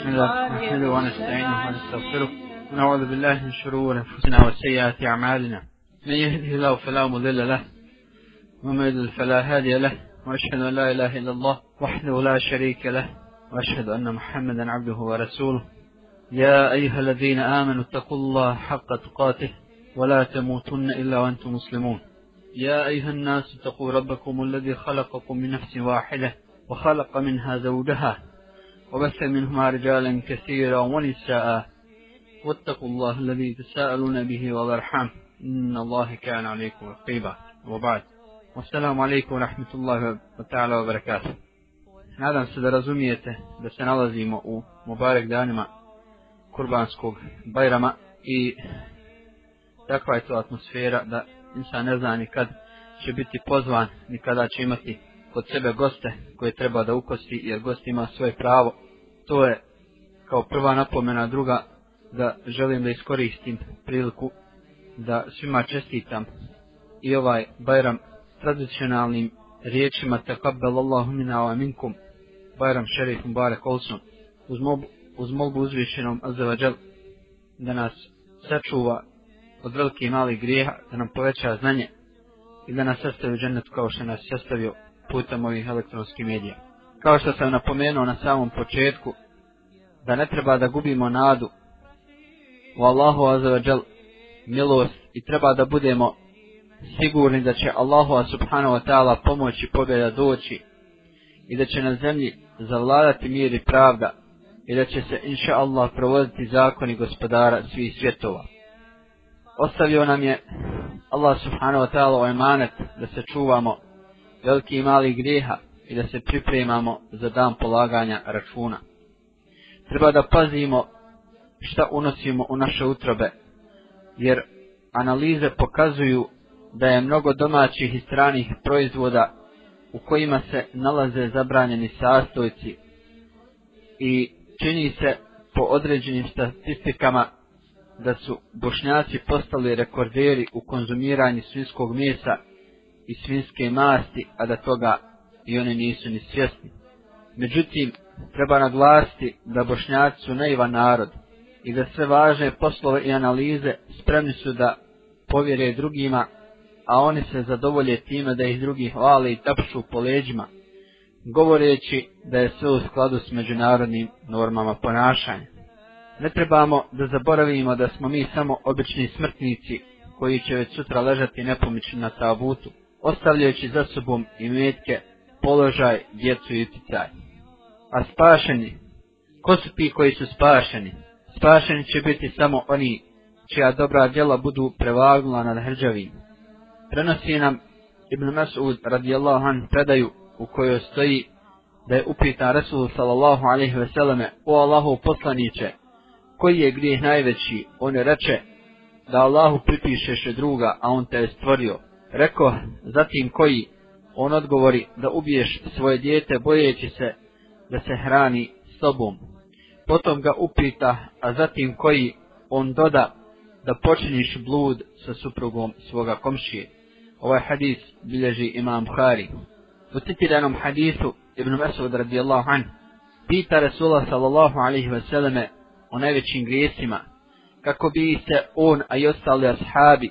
بسم الله نحمده ونستعينه ونستغفره. ونعوذ بالله من شرور أنفسنا وسيئات أعمالنا. من يهده الله فلا مضل له ومن يضلل فلا هادي له وأشهد أن لا إله إلا الله وحده لا شريك له وأشهد أن محمدا عبده ورسوله. يا أيها الذين آمنوا اتقوا الله حق تقاته ولا تموتن إلا وأنتم مسلمون. يا أيها الناس اتقوا ربكم الذي خلقكم من نفس واحدة وخلق منها زوجها وبث منهما رجالا كثيرا ونساء واتقوا الله الذي تساءلون به والارحام ان الله كان عليكم رقيبا وبعد والسلام عليكم ورحمة الله تعالى وبركاته Nadam se da razumijete da se nalazimo u Mubarek danima kurbanskog bajrama i takva je to atmosfera da insan ne zna ni kad će biti pozvan ni kada će imati kod sebe goste koje treba da ukosti jer gost ima svoje pravo. To je kao prva napomena, druga da želim da iskoristim priliku da svima čestitam i ovaj Bajram tradicionalnim riječima takabbel Allahu minna wa minkum Bajram šerif Mubarak Olsun uz, mob, uz molbu uzvišenom Azzavadžel da nas sačuva od velike i malih grijeha, da nam poveća znanje i da nas sastavi u kao što nas sastavio putem ovih elektronskih medija. Kao što sam napomenuo na samom početku, da ne treba da gubimo nadu u Allahu Azzawajal milost i treba da budemo sigurni da će Allahu subhanahu wa ta'ala pomoći pobjeda doći i da će na zemlji zavladati mir i pravda i da će se inša Allah provoditi zakoni gospodara svih svjetova. Ostavio nam je Allah subhanahu wa ta'ala ovaj emanet da se čuvamo veliki i mali grijeha i da se pripremamo za dan polaganja računa. Treba da pazimo šta unosimo u naše utrobe, jer analize pokazuju da je mnogo domaćih i stranih proizvoda u kojima se nalaze zabranjeni sastojci i čini se po određenim statistikama da su bošnjaci postali rekorderi u konzumiranju svinskog mesa i svinske masti, a da toga i oni nisu ni svjesni. Međutim, treba naglasiti da bošnjaci su naivan narod i da sve važne poslove i analize spremni su da povjere drugima, a oni se zadovolje time da ih drugi hvale i tapšu po leđima, govoreći da je sve u skladu s međunarodnim normama ponašanja. Ne trebamo da zaboravimo da smo mi samo obični smrtnici koji će već sutra ležati nepomični na tabutu, ostavljajući za sobom i metke, položaj, djecu i uticaj. A spašeni, ko su ti koji su spašeni? Spašeni će biti samo oni čija dobra djela budu prevagnula nad hrđavim. Prenosi nam Ibn Mas'ud radijallahu an predaju u kojoj stoji da je upitan Resul sallallahu alaihi ve selleme o Allahu poslaniće koji je grijeh najveći on je reče da Allahu pripišeš druga a on te je stvorio Reko, zatim koji? On odgovori da ubiješ svoje dijete bojeći se da se hrani s tobom. Potom ga upita, a zatim koji? On doda da počiniš blud sa suprugom svoga komšije. Ovaj hadis bilježi imam Bukhari. U citiranom hadisu Ibn Masud radijallahu an pita Rasula sallallahu alaihi wasallam o najvećim grijesima kako bi se on a i ostali ashabi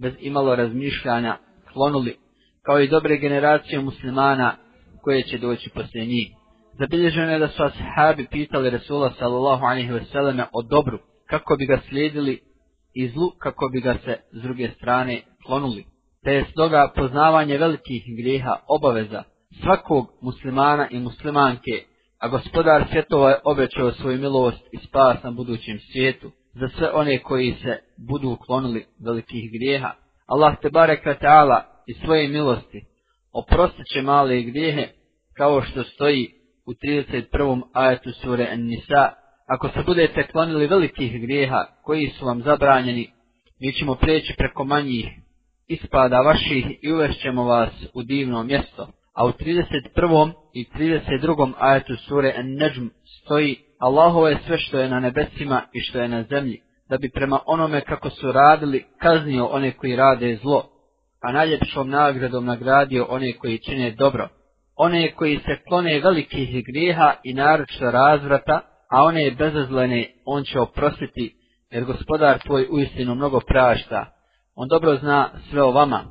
bez imalo razmišljanja klonuli, kao i dobre generacije muslimana koje će doći poslije njih. Zabilježeno je da su ashabi pitali Resula sallallahu alaihi veseleme o dobru, kako bi ga slijedili i zlu, kako bi ga se s druge strane klonuli. Te je stoga poznavanje velikih grijeha obaveza svakog muslimana i muslimanke, a gospodar svjetova je obećao svoju milost i spas na budućem svijetu za sve one koji se budu uklonili velikih grijeha. Allah te bareka ta'ala i svoje milosti oprostit će male grijehe kao što stoji u 31. ajetu sure An-Nisa. Ako se budete klonili velikih grijeha koji su vam zabranjeni, mi ćemo preći preko manjih ispada vaših i uvešćemo vas u divno mjesto. A u 31. i 32. ajetu sure An-Najm stoji Allahovo je sve što je na nebesima i što je na zemlji da bi prema onome kako su radili kaznio one koji rade zlo, a najljepšom nagradom nagradio one koji čine dobro, one koji se klone velikih grijeha i naročito razvrata, a one bezazlene on će oprostiti, jer gospodar tvoj uistinu mnogo prašta. On dobro zna sve o vama.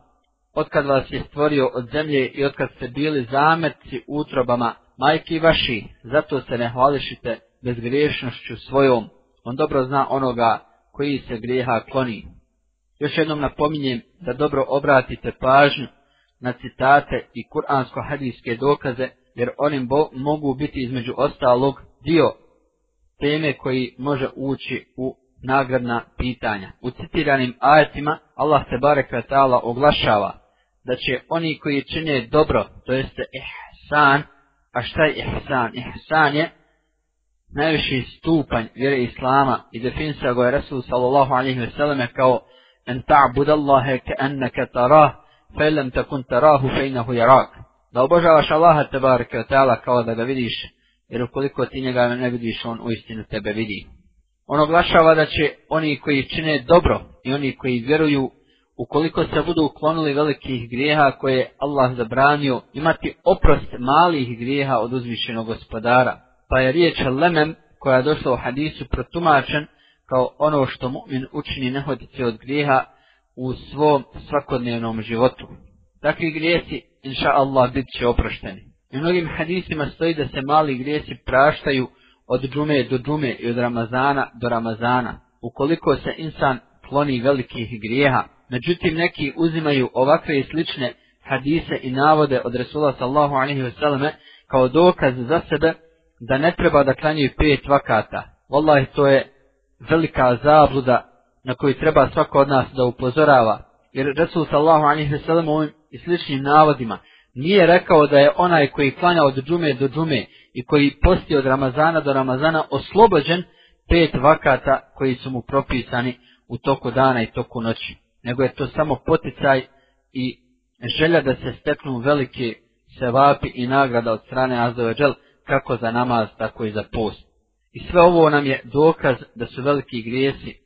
Otkad vas je stvorio od zemlje i otkad ste bili zametci utrobama majki vaši, zato se ne hvališite bezgriješnošću svojom. On dobro zna onoga koji se grijeha kloni. Još jednom napominjem da dobro obratite pažnju na citate i kuransko-hadijske dokaze, jer onim bo mogu biti između ostalog dio teme koji može ući u nagradna pitanja. U citiranim ajetima Allah se barek ta'ala oglašava da će oni koji čine dobro, to jeste ihsan, a šta je ihsan? Ihsan je najviši stupanj vjere Islama i definicija ga je Rasul sallallahu alaihi ve selleme kao en ta'bud Allahe ke enneke tarah, fe lem takun tarahu fe inahu jarak. Da obožavaš Allaha tebareke wa ta'ala kao da ga vidiš, jer ukoliko ti njega ne vidiš, on uistinu tebe vidi. On oglašava da će oni koji čine dobro i oni koji vjeruju, ukoliko se budu uklonili velikih grijeha koje je Allah zabranio, imati oprost malih grijeha od uzvišenog gospodara. Pa je riječ lemem koja je došla u hadisu protumačen kao ono što mu'min učini nehodice od grijeha u svom svakodnevnom životu. Takvi grijesi, inša Allah, bit će oprošteni. U mnogim hadisima stoji da se mali grijesi praštaju od džume do džume i od Ramazana do Ramazana, ukoliko se insan kloni velikih grijeha. Međutim, neki uzimaju ovakve i slične hadise i navode od Resula sallahu alaihi wasallam kao dokaz za sebe da ne treba da klanjaju pet vakata. Wallahi, to je velika zabluda na koju treba svako od nas da upozorava. Jer Resul sallahu alaihi u ovim i sličnim navodima nije rekao da je onaj koji klanja od džume do džume i koji posti od Ramazana do Ramazana oslobođen pet vakata koji su mu propisani u toku dana i toku noći. Nego je to samo poticaj i želja da se steknu velike sevapi i nagrada od strane Azoveđel kako za namaz, tako i za post. I sve ovo nam je dokaz da su veliki grijesi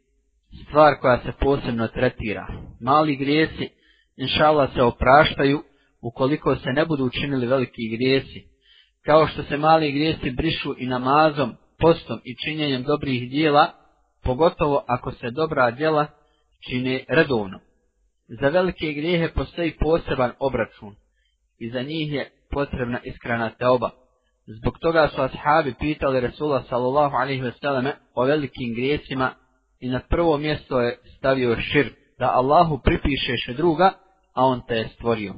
stvar koja se posebno tretira. Mali grijesi, inšala, se opraštaju ukoliko se ne budu učinili veliki grijesi, kao što se mali grijesi brišu i namazom, postom i činjenjem dobrih dijela, pogotovo ako se dobra djela čine redovno. Za velike grijehe postoji poseban obračun i za njih je potrebna iskrena teoba. Zbog toga su ashabi pitali Resula sallallahu alaihi wasallam o velikim grijesima i na prvo mjesto je stavio širk, da Allahu pripišeš druga, a on te je stvorio.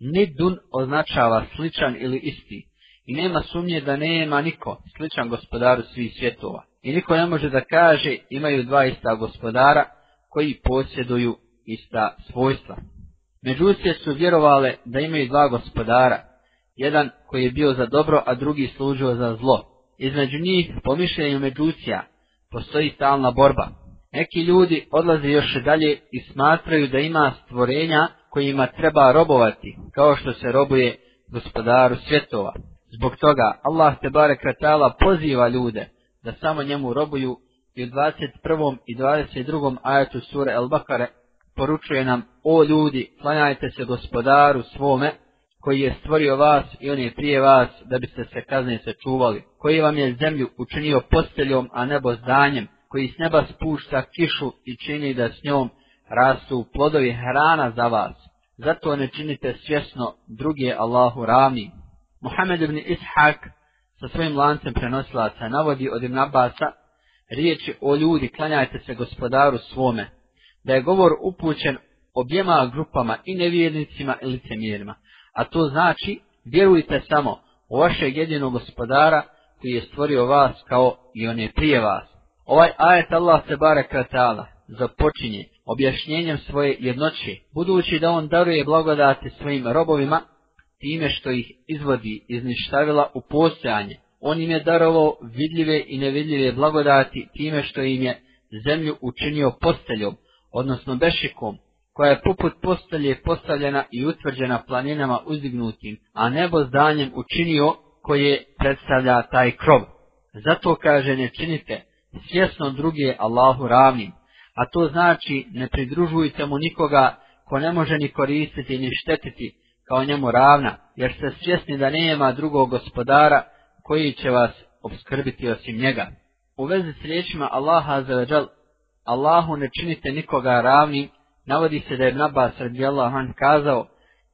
Nidun označava sličan ili isti. I nema sumnje da nema niko sličan gospodaru svih svjetova. I niko ne može da kaže imaju dva ista gospodara koji posjeduju ista svojstva. Međusije su vjerovale da imaju dva gospodara. Jedan koji je bio za dobro, a drugi služio za zlo. Između njih, po mišljenju Međusija, postoji stalna borba. Neki ljudi odlaze još dalje i smatraju da ima stvorenja kojima treba robovati, kao što se robuje gospodaru svjetova. Zbog toga Allah te bare kratala poziva ljude da samo njemu robuju i u 21. i 22. ajetu sure El Bakare poručuje nam, o ljudi, klanjajte se gospodaru svome, koji je stvorio vas i on je prije vas, da biste se kazne sačuvali, koji vam je zemlju učinio posteljom, a nebo zdanjem, koji s neba spušta kišu i čini da s njom rastu plodovi hrana za vas. Zato ne činite svjesno druge Allahu ravni. Muhammed ibn Ishak sa svojim lancem prenosilaca navodi od Ibn Abasa riječi o ljudi klanjajte se gospodaru svome. Da je govor upućen objema grupama i nevjernicima i licemirima, A to znači vjerujte samo u vašeg jedinog gospodara koji je stvorio vas kao i on je prije vas. Ovaj ajet Allah se bare ta'ala započinje objašnjenjem svoje jednoće, budući da on daruje blagodati svojim robovima, time što ih izvodi iz ništavila u postojanje. On im je darovao vidljive i nevidljive blagodati time što im je zemlju učinio posteljom, odnosno bešikom, koja je poput postelje postavljena i utvrđena planinama uzdignutim, a nebo zdanjem učinio koje predstavlja taj krov. Zato kaže ne činite svjesno druge Allahu ravnim, a to znači ne pridružujte mu nikoga ko ne može ni koristiti ni štetiti kao njemu ravna, jer ste svjesni da nema drugog gospodara koji će vas obskrbiti osim njega. U vezi s riječima Allaha za Allahu ne činite nikoga ravnim, navodi se da je Nabas radijallahu an kazao,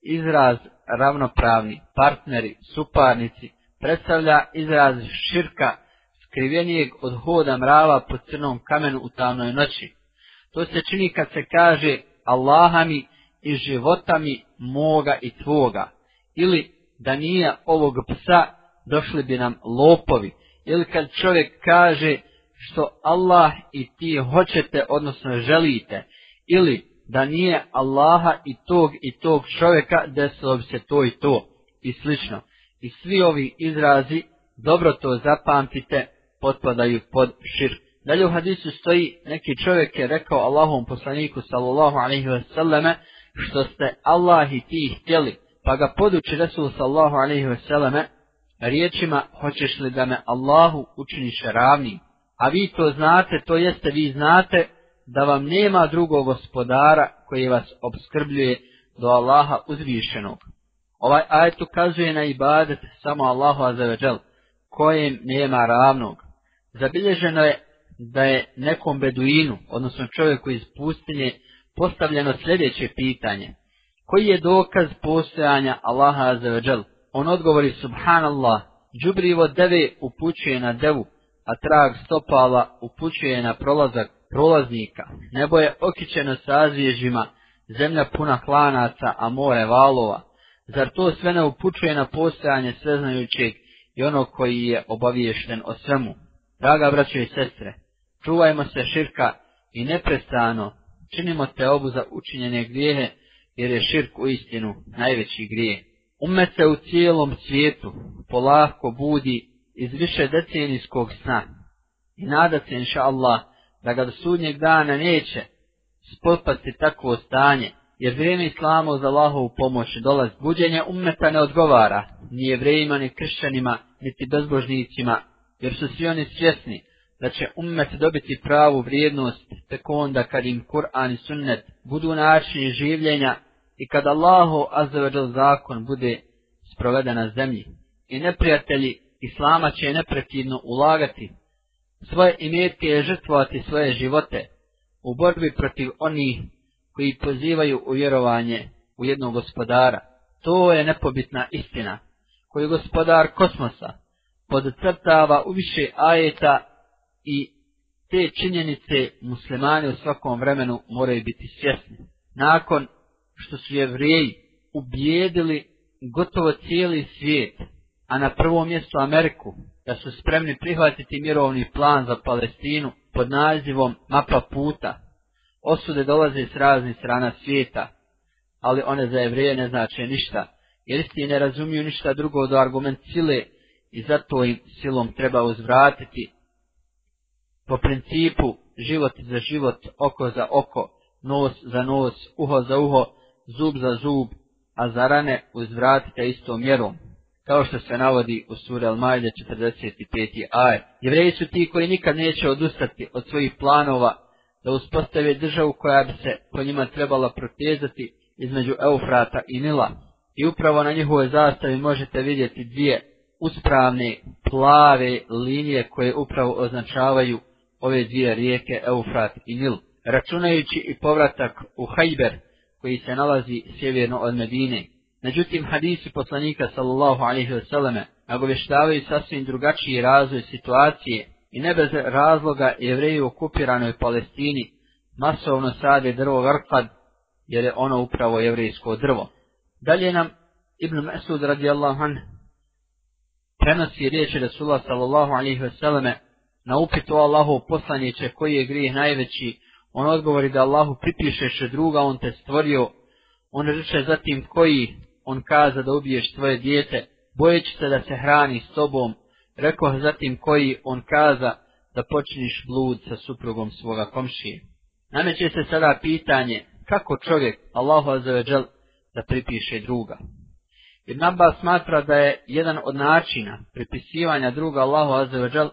izraz ravnopravni, partneri, suparnici, predstavlja izraz širka, skrivenijeg od hoda mrava po crnom kamenu u tamnoj noći. To se čini kad se kaže Allaha mi i života mi moga i tvoga. Ili da nije ovog psa, došli bi nam lopovi. Ili kad čovjek kaže što Allah i ti hoćete, odnosno želite. Ili da nije Allaha i tog i tog čovjeka, desilo bi se to i to. I slično. I svi ovi izrazi, dobro to zapamtite, potpadaju pod širk. Dalje u hadisu stoji, neki čovjek je rekao Allahom poslaniku sallallahu alaihi wasallame što ste Allah i ti htjeli, pa ga poduči Resul sallallahu alaihi wasallame riječima, hoćeš li da me Allahu učiniš ravnim. A vi to znate, to jeste vi znate, da vam nema drugog gospodara koji vas obskrbljuje do Allaha uzvišenog. Ovaj ajet ukazuje na ibadet samo Allahu azzawajal, kojem nema ravnog. Zabilježeno je da je nekom beduinu, odnosno čovjeku iz pustinje, postavljeno sljedeće pitanje. Koji je dokaz postojanja Allaha azzawajal? On odgovori subhanallah, džubrivo deve upućuje na devu, a trag stopala upućuje na prolazak prolaznika. Nebo je okićeno sazvježima, zemlja puna klanaca, a more valova. Zar to sve ne upućuje na postojanje sveznajućeg i ono koji je obaviješten o svemu? Draga braćo i sestre, čuvajmo se širka i neprestano činimo te obu za učinjene grijehe, jer je širk u istinu najveći grije. Umet se u cijelom svijetu polako budi iz više decenijskog sna i nada se inša Allah da ga do sudnjeg dana neće spopasti takvo stanje, jer vrijeme islama za Allahovu pomoć dolaz buđenja umeta ne odgovara ni jevrejima, ni kršćanima, niti bezbožnicima, jer su svi oni svjesni da će ummet dobiti pravu vrijednost tek onda kad im Kur'an i sunnet budu načini življenja i kad Allahu azzavadžal zakon bude sproveden na zemlji. I neprijatelji Islama će neprekidno ulagati svoje imetke i žrtvovati svoje živote u borbi protiv onih koji pozivaju u vjerovanje u jednog gospodara. To je nepobitna istina koju gospodar kosmosa podcrtava u više ajeta i te činjenice muslimani u svakom vremenu moraju biti svjesni. Nakon što su jevrijeji ubijedili gotovo cijeli svijet, a na prvom mjestu Ameriku, da su spremni prihvatiti mirovni plan za Palestinu pod nazivom Mapa puta, osude dolaze s raznih strana svijeta, ali one za jevrije ne znače ništa, jer isti ne razumiju ništa drugo do argument sile i zato im silom treba uzvratiti. Po principu život za život, oko za oko, nos za nos, uho za uho, zub za zub, a za rane uzvratite istom mjerom, kao što se navodi u suri Al-Majde 45. ajet. Jevreji su ti koji nikad neće odustati od svojih planova da uspostave državu koja bi se po njima trebala protezati između Eufrata i Nila. I upravo na njihovoj zastavi možete vidjeti dvije uspravne plave linije koje upravo označavaju ove dvije rijeke Eufrat i Nil, računajući i povratak u Hajber, koji se nalazi sjeverno od Medine. Međutim, hadisi poslanika sallallahu alaihi wa sallam nagovještavaju sasvim drugačiji razvoj situacije i ne bez razloga jevreji u okupiranoj Palestini masovno sade drvo Vrkad, jer je ono upravo jevrejsko drvo. Dalje nam Ibn Masud radijallahu an prenosi riječi Resula sallallahu alaihi wa sallam na upitu Allahu poslaniće koji je grijeh najveći, on odgovori da Allahu pripišeš druga, on te stvorio, on reče zatim koji, on kaza da ubiješ tvoje dijete, bojeći se da se hrani s tobom, rekao zatim koji, on kaza da počiniš blud sa suprugom svoga komšije. Nameće se sada pitanje, kako čovjek, Allahu azzawajal, da pripiše druga. Ibn Abbas smatra da je jedan od načina pripisivanja druga Allahu azzawajal,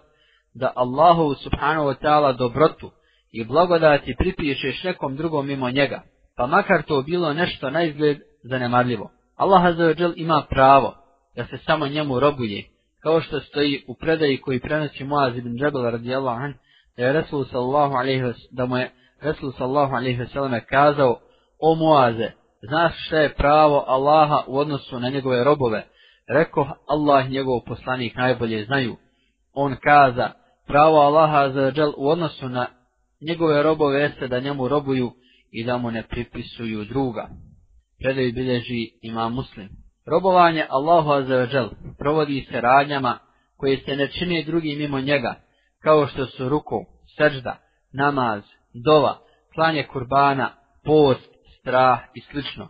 da Allahu subhanahu wa ta'ala dobrotu i blagodati pripišeš nekom drugom mimo njega, pa makar to bilo nešto na izgled zanemarljivo. Allah azza ima pravo da se samo njemu robuje, kao što stoji u predaji koji prenosi Muaz ibn Džabel radijallahu an, da je Resul sallallahu alaihi da mu je Resul sallahu alaihi wasallam kazao, o Muaze, znaš šta je pravo Allaha u odnosu na njegove robove? rekao Allah njegov poslanik najbolje znaju. On kaza, pravo Allaha Azzawajal u odnosu na njegove robove jeste da njemu robuju i da mu ne pripisuju druga. Predaju bilježi ima muslim. Robovanje Allahu Azzawajal provodi se radnjama koje se ne čine drugi mimo njega, kao što su ruku, sežda, namaz, dova, klanje kurbana, post, strah i slično.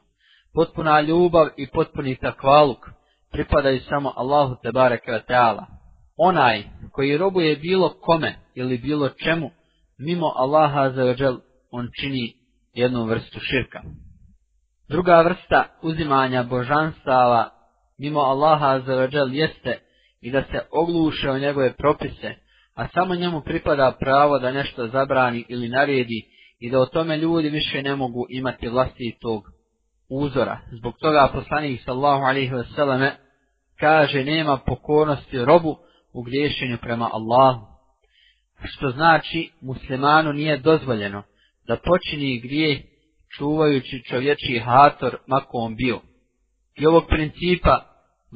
Potpuna ljubav i potpuni takvaluk pripadaju samo Allahu Tebareke ve Teala. Onaj koji robuje bilo kome ili bilo čemu, mimo Allaha Azzawajal, on čini jednu vrstu širka. Druga vrsta uzimanja božanstava mimo Allaha Azzawajal jeste i da se ogluše o njegove propise, a samo njemu pripada pravo da nešto zabrani ili naredi i da o tome ljudi više ne mogu imati vlastitog uzora. Zbog toga poslanik sallahu alaihi vseleme kaže nema pokornosti robu u griješenju prema Allahu. Što znači muslimanu nije dozvoljeno da počini grijeh čuvajući čovječi hator mako on bio. I ovog principa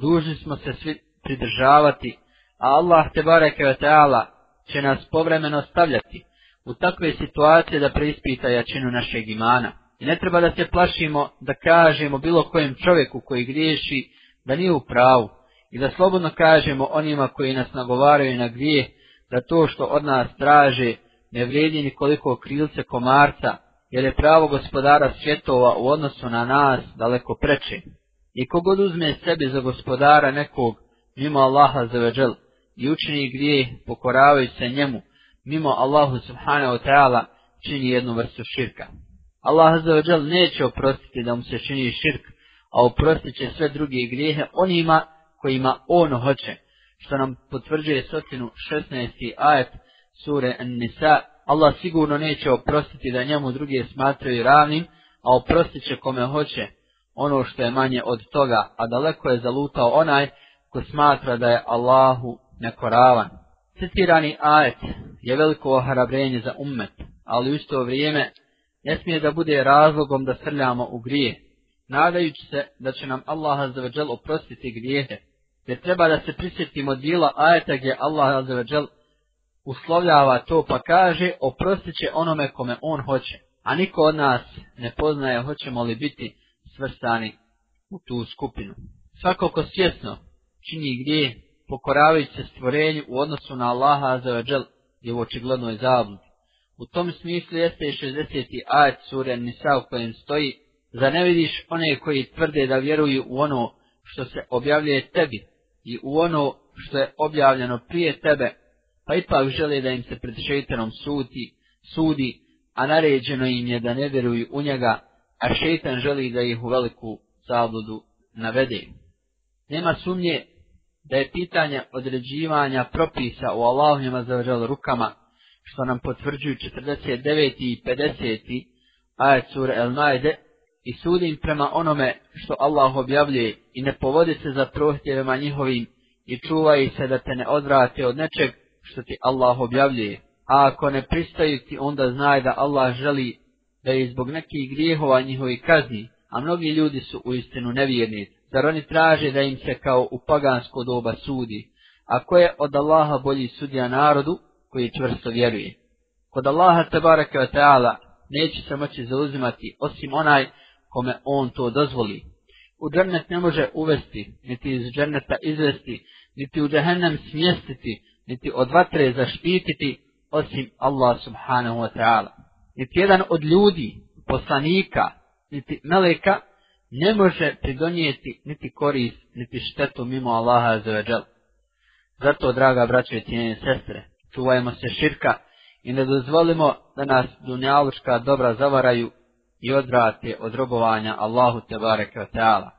dužni smo se svi pridržavati, a Allah te bareke ve taala će nas povremeno stavljati u takve situacije da preispita jačinu našeg imana. I ne treba da se plašimo da kažemo bilo kojem čovjeku koji griješi da nije u pravu i da slobodno kažemo onima koji nas nagovaraju na grijeh da to što od nas traže ne vrijedi nikoliko krilce komarca jer je pravo gospodara svjetova u odnosu na nas daleko preče. I kogod uzme sebi za gospodara nekog mimo Allaha za veđel i učini grije pokoravajući se njemu mimo Allahu subhanahu wa ta'ala čini jednu vrstu širka. Allah za veđel neće oprostiti da mu se čini širk, a oprostit će sve druge grijehe onima kojima on hoće, što nam potvrđuje sotinu 16. ajet sure An-Nisa Allah sigurno neće oprostiti da njemu drugi smatraju ravnim, a oprostit će kome hoće ono što je manje od toga, a daleko je zalutao onaj ko smatra da je Allahu nekoravan. Citirani ajet je veliko ohrabrenje za ummet, ali u isto vrijeme ne smije da bude razlogom da srljamo u grije, nadajući se da će nam Allah azzavadžel oprostiti grijehe, jer treba da se prisjetimo dijela ajeta gdje Allah azzavadžel uslovljava to pa kaže oprostit će onome kome on hoće. A niko od nas ne poznaje hoćemo li biti svrstani u tu skupinu. Svako ko svjesno čini gdje pokoravajući se stvorenju u odnosu na Allaha za je u očiglednoj zabludi. U tom smislu jeste i 60. ajet sura Nisa u kojem stoji Za ne vidiš one koji tvrde da vjeruju u ono što se objavljuje tebi i u ono što je objavljeno prije tebe pa ipak žele da im se pred šeitanom sudi, sudi, a naređeno im je da ne vjeruju u njega, a šeitan želi da ih u veliku zabludu navede. Nema sumnje da je pitanje određivanja propisa u Allahovima zavržalo rukama, što nam potvrđuju 49. i 50. ajet sura El Maide, i sudim prema onome što Allah objavljuje i ne povodi se za prohtjevima njihovim i čuvaj se da te ne odvrate od nečeg što ti Allah objavljuje. A ako ne pristaju ti, onda znaj da Allah želi da je zbog nekih grijehova njihovi kazni, a mnogi ljudi su u istinu nevjerni. Zar oni traže da im se kao u pagansko doba sudi? A ko je od Allaha bolji sudija narodu koji čvrsto vjeruje? Kod Allaha tabaraka wa ta'ala neće se moći zauzimati osim onaj kome on to dozvoli. U džennet ne može uvesti, niti iz dženneta izvesti, niti u džehennem smjestiti, niti od vatre zaštititi osim Allah subhanahu wa ta'ala. Niti jedan od ljudi, poslanika, niti meleka, ne može pridonijeti niti korist, niti štetu mimo Allaha za veđel. Zato, draga braće i cijenje sestre, čuvajmo se širka i ne dozvolimo da nas dunjalučka dobra zavaraju i odvrate od robovanja Allahu te bareke ta'ala.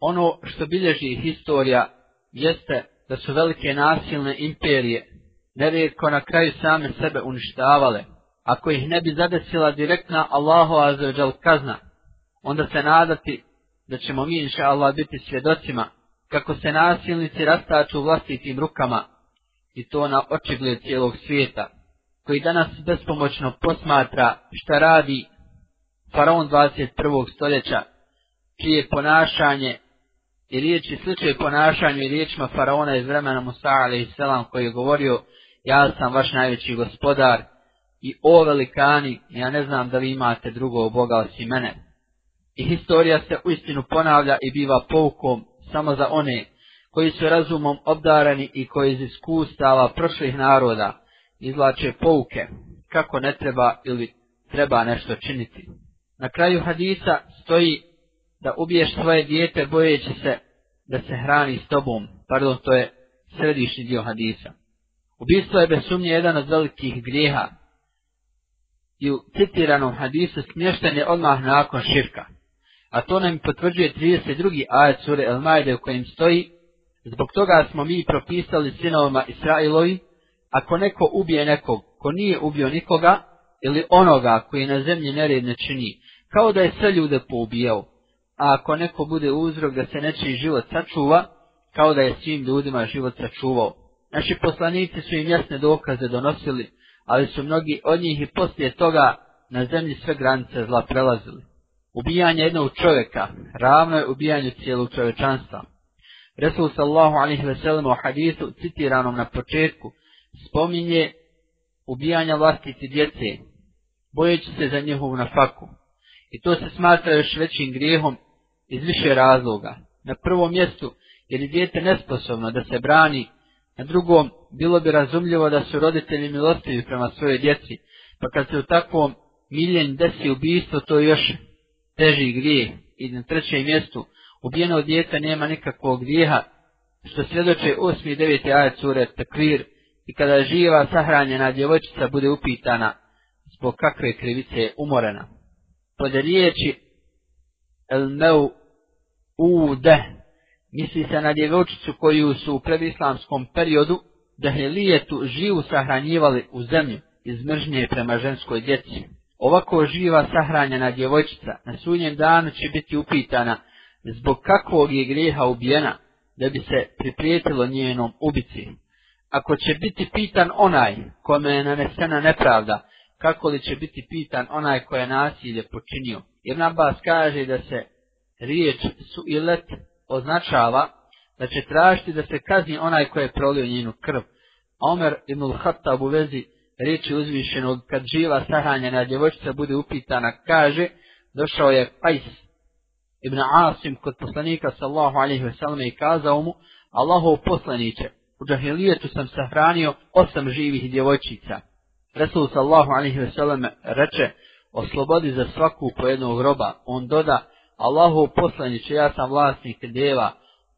Ono što bilježi historija jeste da su velike nasilne imperije nerijetko na kraju same sebe uništavale. Ako ih ne bi zadesila direktna Allahu azzawajal kazna, onda se nadati da ćemo mi inša Allah biti svjedocima kako se nasilnici rastaču vlastitim rukama i to na očigled cijelog svijeta, koji danas bespomoćno posmatra šta radi faraon 21. stoljeća, čije ponašanje i riječi slučaj ponašanju i riječima faraona iz vremena Musa a.s. koji je govorio ja sam vaš najveći gospodar i o velikani, ja ne znam da vi imate drugog Boga osim mene. I historija se uistinu ponavlja i biva poukom samo za one koji su razumom obdarani i koji iz iskustava prošlih naroda izlače pouke kako ne treba ili treba nešto činiti. Na kraju hadisa stoji da ubiješ svoje dijete bojeći se da se hrani s tobom. Pardon, to je središnji dio hadisa. Ubistvo je bez sumnje jedan od velikih grijeha. I u citiranom hadisu smješten je odmah nakon širka. A to nam potvrđuje 32. ajet sure El Majde u kojem stoji Zbog toga smo mi propisali sinovima Israilovi, ako neko ubije nekog ko nije ubio nikoga, ili onoga koji na zemlji nered ne čini, kao da je sve ljude poubijao, a ako neko bude uzrok da se nečiji život sačuva, kao da je svim ljudima život sačuvao. Naši poslanici su im jasne dokaze donosili, ali su mnogi od njih i poslije toga na zemlji sve granice zla prelazili. Ubijanje jednog čovjeka ravno je ubijanju cijelog čovečanstva. Resul sallahu alihi ve sellem u hadisu citiranom na početku spominje ubijanja vlastiti djece, bojeći se za njihovu nafaku. I to se smatra još većim grijehom iz više razloga. Na prvom mjestu, jer je djete nesposobno da se brani, na drugom, bilo bi razumljivo da su roditelji milostivi prema svojoj djeci, pa kad se u takvom miljenju desi ubijstvo, to je još teži grijeh. I na trećem mjestu, ubijeno djete nema nikakvog grijeha, što svjedoče 8. i 9. ajet sure Takvir, i kada živa sahranjena djevojčica bude upitana zbog kakve krivice je umorena. Pod riječi el meu ude, misli se na djevojčicu koju su u predislamskom periodu dehelijetu živu sahranjivali u zemlju iz mržnje prema ženskoj djeci. Ovako živa sahranjena djevojčica na sunjem danu će biti upitana zbog kakvog je grijeha ubijena, da bi se priprijetilo njenom ubici. Ako će biti pitan onaj kome je nanesena nepravda, kako li će biti pitan onaj koje je nasilje počinio? Jer Nabas kaže da se riječ suilet označava da će tražiti da se kazni onaj koji je prolio njenu krv. Omer ibn Khattab u vezi riječi uzvišenog kad živa sahranjena djevojčica bude upitana kaže došao je Pajs ibn Asim kod poslanika sallahu alaihi wasallam i kazao mu Allahov poslaniće u džahilijetu sam sahranio osam živih djevojčica. Resul sallahu alaihi wasallam reče oslobodi za svaku po jednog roba. On doda Allahov poslaniće ja sam vlasnik deva,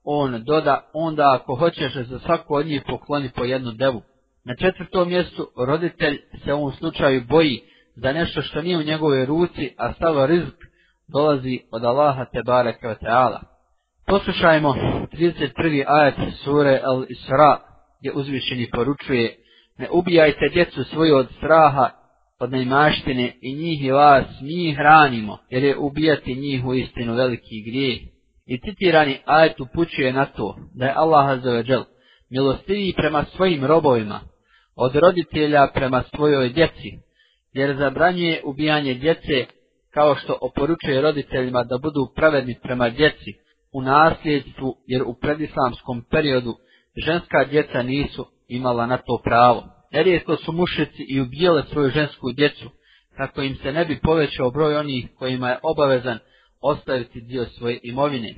On doda onda ako hoćeš za svaku od njih pokloni po jednu devu. Na četvrtom mjestu roditelj se u ovom slučaju boji da nešto što nije u njegove ruci, a stalo rizk dolazi od Allaha te bareke ve taala. Poslušajmo 31. ajet sure Al-Isra, gdje uzvišeni poručuje Ne ubijajte djecu svoju od straha, od najmaštine i njih i vas mi hranimo, jer je ubijati njih u istinu veliki grijeh. I citirani ajet upućuje na to da je Allah azzawajal milostiviji prema svojim robovima, od roditelja prema svojoj djeci, jer zabranjuje ubijanje djece kao što oporučuje roditeljima da budu pravedni prema djeci u nasljedstvu, jer u predislamskom periodu ženska djeca nisu imala na to pravo. Nerijetko su mušici i ubijele svoju žensku djecu, kako im se ne bi povećao broj onih kojima je obavezan ostaviti dio svoje imovine.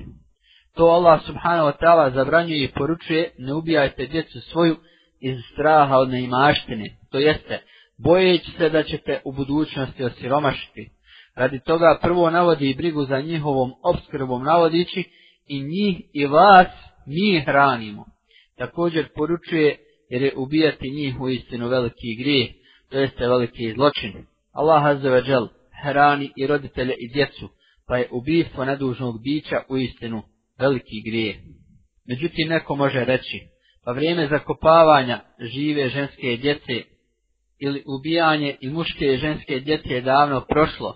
To Allah subhanahu wa ta'ala zabranjuje i poručuje ne ubijajte djecu svoju iz straha od neimaštine, to jeste, bojeći se da ćete u budućnosti osiromašiti. Radi toga prvo navodi brigu za njihovom obskrbom navodići i njih i vas mi hranimo. Također poručuje jer je ubijati njih u istinu veliki grije, to jeste veliki zločin. Allah azza wa džel hrani i roditelje i djecu, pa je ubijstvo nedužnog bića u istinu veliki grije. Međutim, neko može reći, pa vrijeme zakopavanja žive ženske djece ili ubijanje i muške i ženske djece je davno prošlo,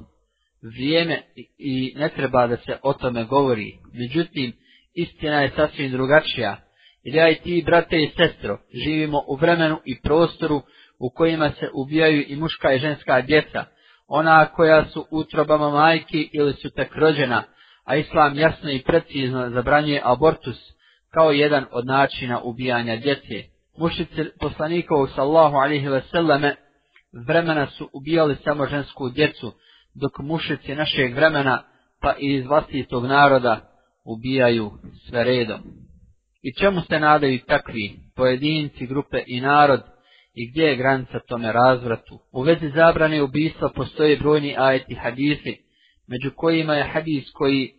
vrijeme i ne treba da se o tome govori. Međutim, Istina je sasvim drugačija. Jer ja i ti, brate i sestro, živimo u vremenu i prostoru u kojima se ubijaju i muška i ženska djeca, ona koja su utrobama majki ili su tek rođena, a islam jasno i precizno zabranjuje abortus kao jedan od načina ubijanja djece. Mušici poslanikovog sallahu alihi wasallame vremena su ubijali samo žensku djecu, dok mušici našeg vremena pa i iz vlastitog naroda ubijaju sve redom. I čemu se nadaju takvi pojedinci, grupe i narod i gdje je granica tome razvratu? U vezi zabrane ubistva postoje brojni ajeti hadisi, među kojima je hadis koji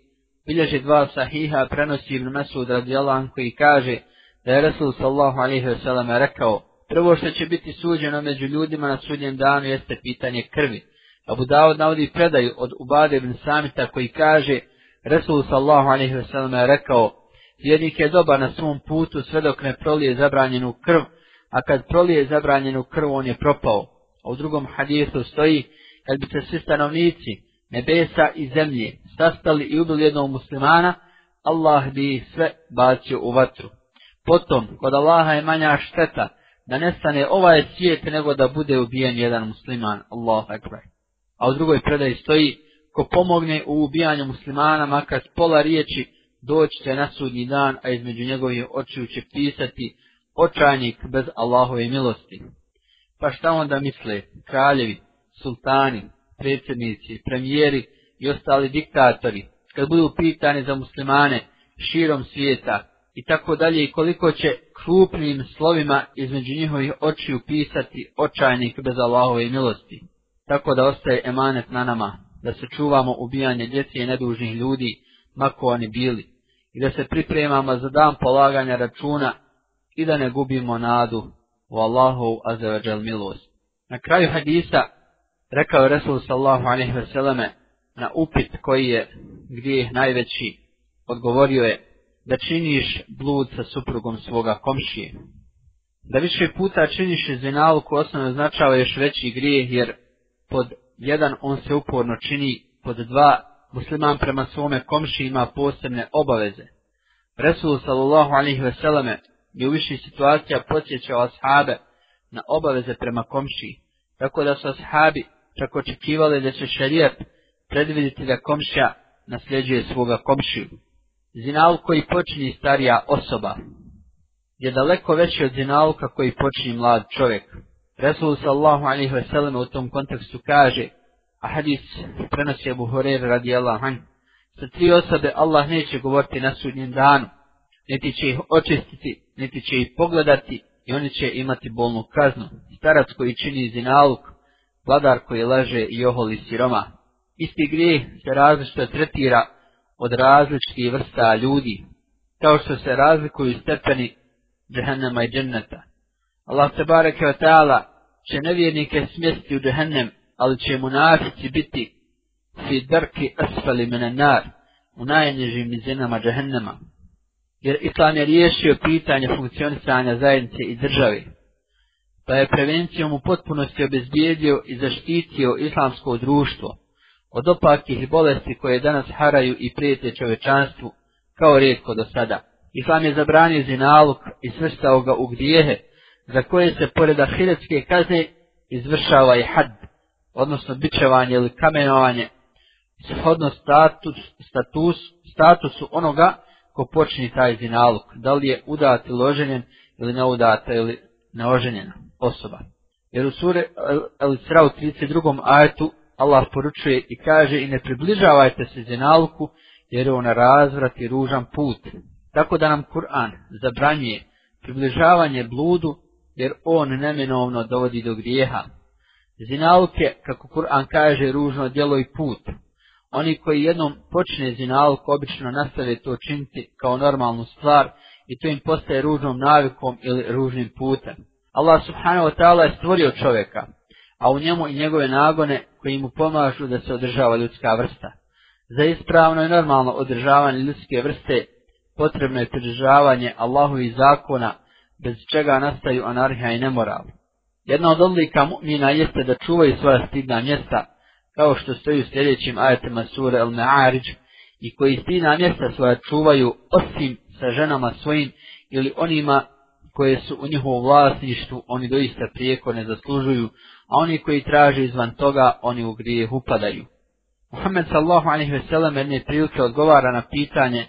bilježe dva sahiha prenosi Ibn Masud radijalan koji kaže da je Resul sallahu alaihi wasallam rekao prvo što će biti suđeno među ljudima na sudnjem danu jeste pitanje krvi. Abu Dawud navodi predaju od Ubade ibn Samita koji kaže Rasul sallahu alaihi wasallam je rekao vjernik je dobar na svom putu sve dok ne prolije zabranjenu krv, a kad prolije zabranjenu krv on je propao. A u drugom hadisu stoji kad bi se svi stanovnici nebesa i zemlje sastali i ubili jednog muslimana, Allah bi sve bacio u vatru. Potom, kod Allaha je manja šteta da nestane ovaj svijet nego da bude ubijen jedan musliman, Allah akbar. A u drugoj predaji stoji, ko pomogne u ubijanju muslimana, makar pola riječi, doći će na sudnji dan, a između njegovih očiju će pisati očajnik bez Allahove milosti. Pa šta onda misle, kraljevi, sultani, predsjednici, premijeri i ostali diktatori, kad budu pitani za muslimane širom svijeta i tako dalje i koliko će krupnim slovima između njihovih očiju pisati očajnik bez Allahove milosti. Tako da ostaje emanet na nama, da se čuvamo ubijanje djece i nedužnih ljudi, mako oni bili, i da se pripremamo za dan polaganja računa i da ne gubimo nadu u Allahu azevađal milost. Na kraju hadisa rekao Resul sallahu alaihi veseleme na upit koji je gdje je najveći, odgovorio je da činiš blud sa suprugom svoga komšije. Da više puta činiš zinalku osnovno označava još veći grijeh jer pod jedan on se uporno čini, pod dva musliman prema svome komši ima posebne obaveze. Resul sallallahu alaihi veseleme je u više situacija podsjećao ashabe na obaveze prema komši, tako da su ashabi čak očekivali da će šarijat predvidjeti da komšija nasljeđuje svoga komšiju. Zinal koji počini starija osoba je daleko veći od zinalka koji počini mlad čovjek. Resul sallahu alaihi veseleme u tom kontekstu kaže, a hadis prenosi Abu Hurere radijallahu anhu, sa tri osobe Allah neće govoriti na sudnjem danu, niti će ih očistiti, niti će ih pogledati i oni će imati bolnu kaznu. Starac koji čini zinaluk, vladar koji laže i oholi siroma. Isti grijeh se različito tretira od različitih vrsta ljudi, kao što se razlikuju stepeni džehennema i dženneta. Allah se bareke wa ta'ala će nevjernike smjesti u džehennem, ali će munafici biti fi drki asfali mene nar, u najnižim nizinama džehennema. Jer Islam je riješio pitanje funkcionisanja zajednice i države, pa je prevencijom u potpunosti obezbijedio i zaštitio islamsko društvo od opakih bolesti koje danas haraju i prijete čovečanstvu kao rijetko do sada. Islam je zabranio zinaluk i svrstao ga u grijehe za koje se pored ahiretske kazne izvršava i had, odnosno bičevanje ili kamenovanje, shodno status, status, statusu onoga ko počini taj zinaluk, da li je udat ili oženjen ili neudata ili neoženjena osoba. Jer u sure Al-Isra u 32. ajetu Allah poručuje i kaže i ne približavajte se zinaluku jer je on razvrat i ružan put. Tako da nam Kur'an zabranjuje približavanje bludu jer on neminovno dovodi do grijeha. Zinaluke, kako Kur'an kaže, ružno djelo i put. Oni koji jednom počne zinalku obično nastave to činiti kao normalnu stvar i to im postaje ružnom navikom ili ružnim putem. Allah subhanahu wa ta'ala je stvorio čovjeka, a u njemu i njegove nagone koji mu pomažu da se održava ljudska vrsta. Za ispravno i normalno održavanje ljudske vrste potrebno je pridržavanje Allahovih zakona bez čega nastaju anarhija i nemoral. Jedna od odlika mu'mina jeste da čuvaju svoja stidna mjesta, kao što stoji u sljedećim ajatima sure El-Me'arić i koji stidna mjesta svoja čuvaju osim sa ženama svojim ili onima koje su u njihovom vlasništvu, oni doista prijeko ne zaslužuju, a oni koji traže izvan toga, oni u grijeh upadaju. Muhammed sallahu alaihi ve sellem jedne prilike odgovara na pitanje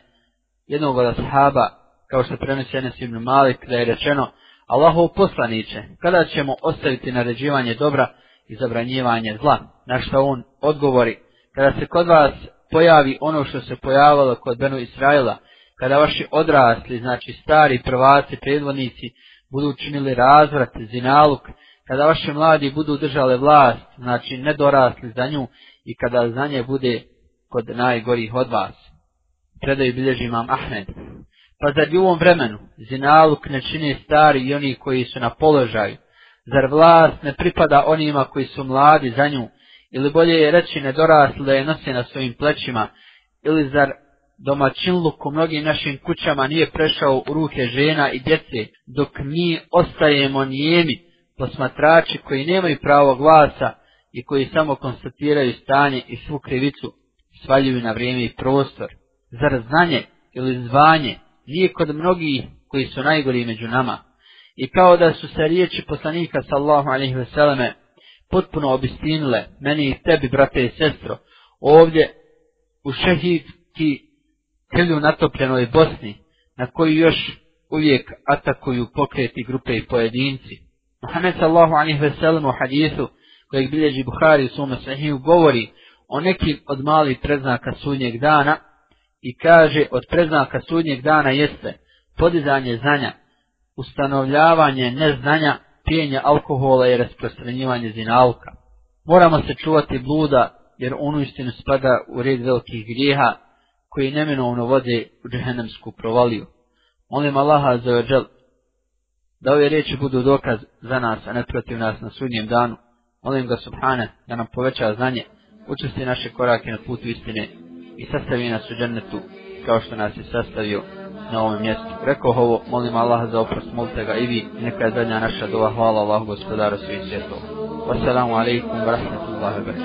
jednog od ashaba, kao što prenosi Enes ibn Malik, da je rečeno, Allahov poslaniće, kada ćemo ostaviti naređivanje dobra i zabranjivanje zla? Na što on odgovori, kada se kod vas pojavi ono što se pojavilo kod Benu Israila, kada vaši odrasli, znači stari prvaci, predvodnici, budu činili razvrat, zinaluk, kada vaši mladi budu držale vlast, znači nedorasli za nju i kada za nje bude kod najgorih od vas. Predaju bilježi imam Ahmed. Pa zar u ovom vremenu zinaluk ne čine stari i oni koji su na položaju? Zar vlast ne pripada onima koji su mladi za nju? Ili bolje je reći nedorasli da je nosi na svojim plećima? Ili zar domaćinluk u mnogim našim kućama nije prešao u ruke žena i djece, dok mi ostajemo nijemi posmatrači koji nemaju pravo glasa i koji samo konstatiraju stanje i svu krivicu svaljuju na vrijeme i prostor. Zar znanje ili zvanje nije kod mnogih koji su najgori među nama? I kao da su se riječi poslanika sallahu alaihi veseleme potpuno obistinile meni i tebi, brate i sestro, ovdje u šehidki krlju natopljenoj Bosni, na koju još uvijek atakuju pokreti grupe i pojedinci. Muhammed sallahu alaihi ve sellem u hadisu, kojeg bilježi Buhari u svome sahiju, govori o nekim od malih preznaka sudnjeg dana i kaže od preznaka sudnjeg dana jeste podizanje znanja, ustanovljavanje neznanja, pijenje alkohola i rasprostranjivanje zinalka. Moramo se čuvati bluda, jer on uistinu spada u red velikih grijeha, koji neminovno vode u džehennemsku provaliju. Molim Allaha za ođel, da ove riječi budu dokaz za nas, a ne protiv nas na sudnjem danu. Molim ga Subhane da nam poveća znanje, učesti naše korake na putu istine i sastavi nas u džennetu kao što nas je sastavio na ovom mjestu. Rekao ovo, molim Allaha za oprost, molite ga i vi, neka je zadnja naša dova. Hvala Allahu gospodaru svih svjetova. Wassalamu alaikum wa rahmatullahi wa barakatuh.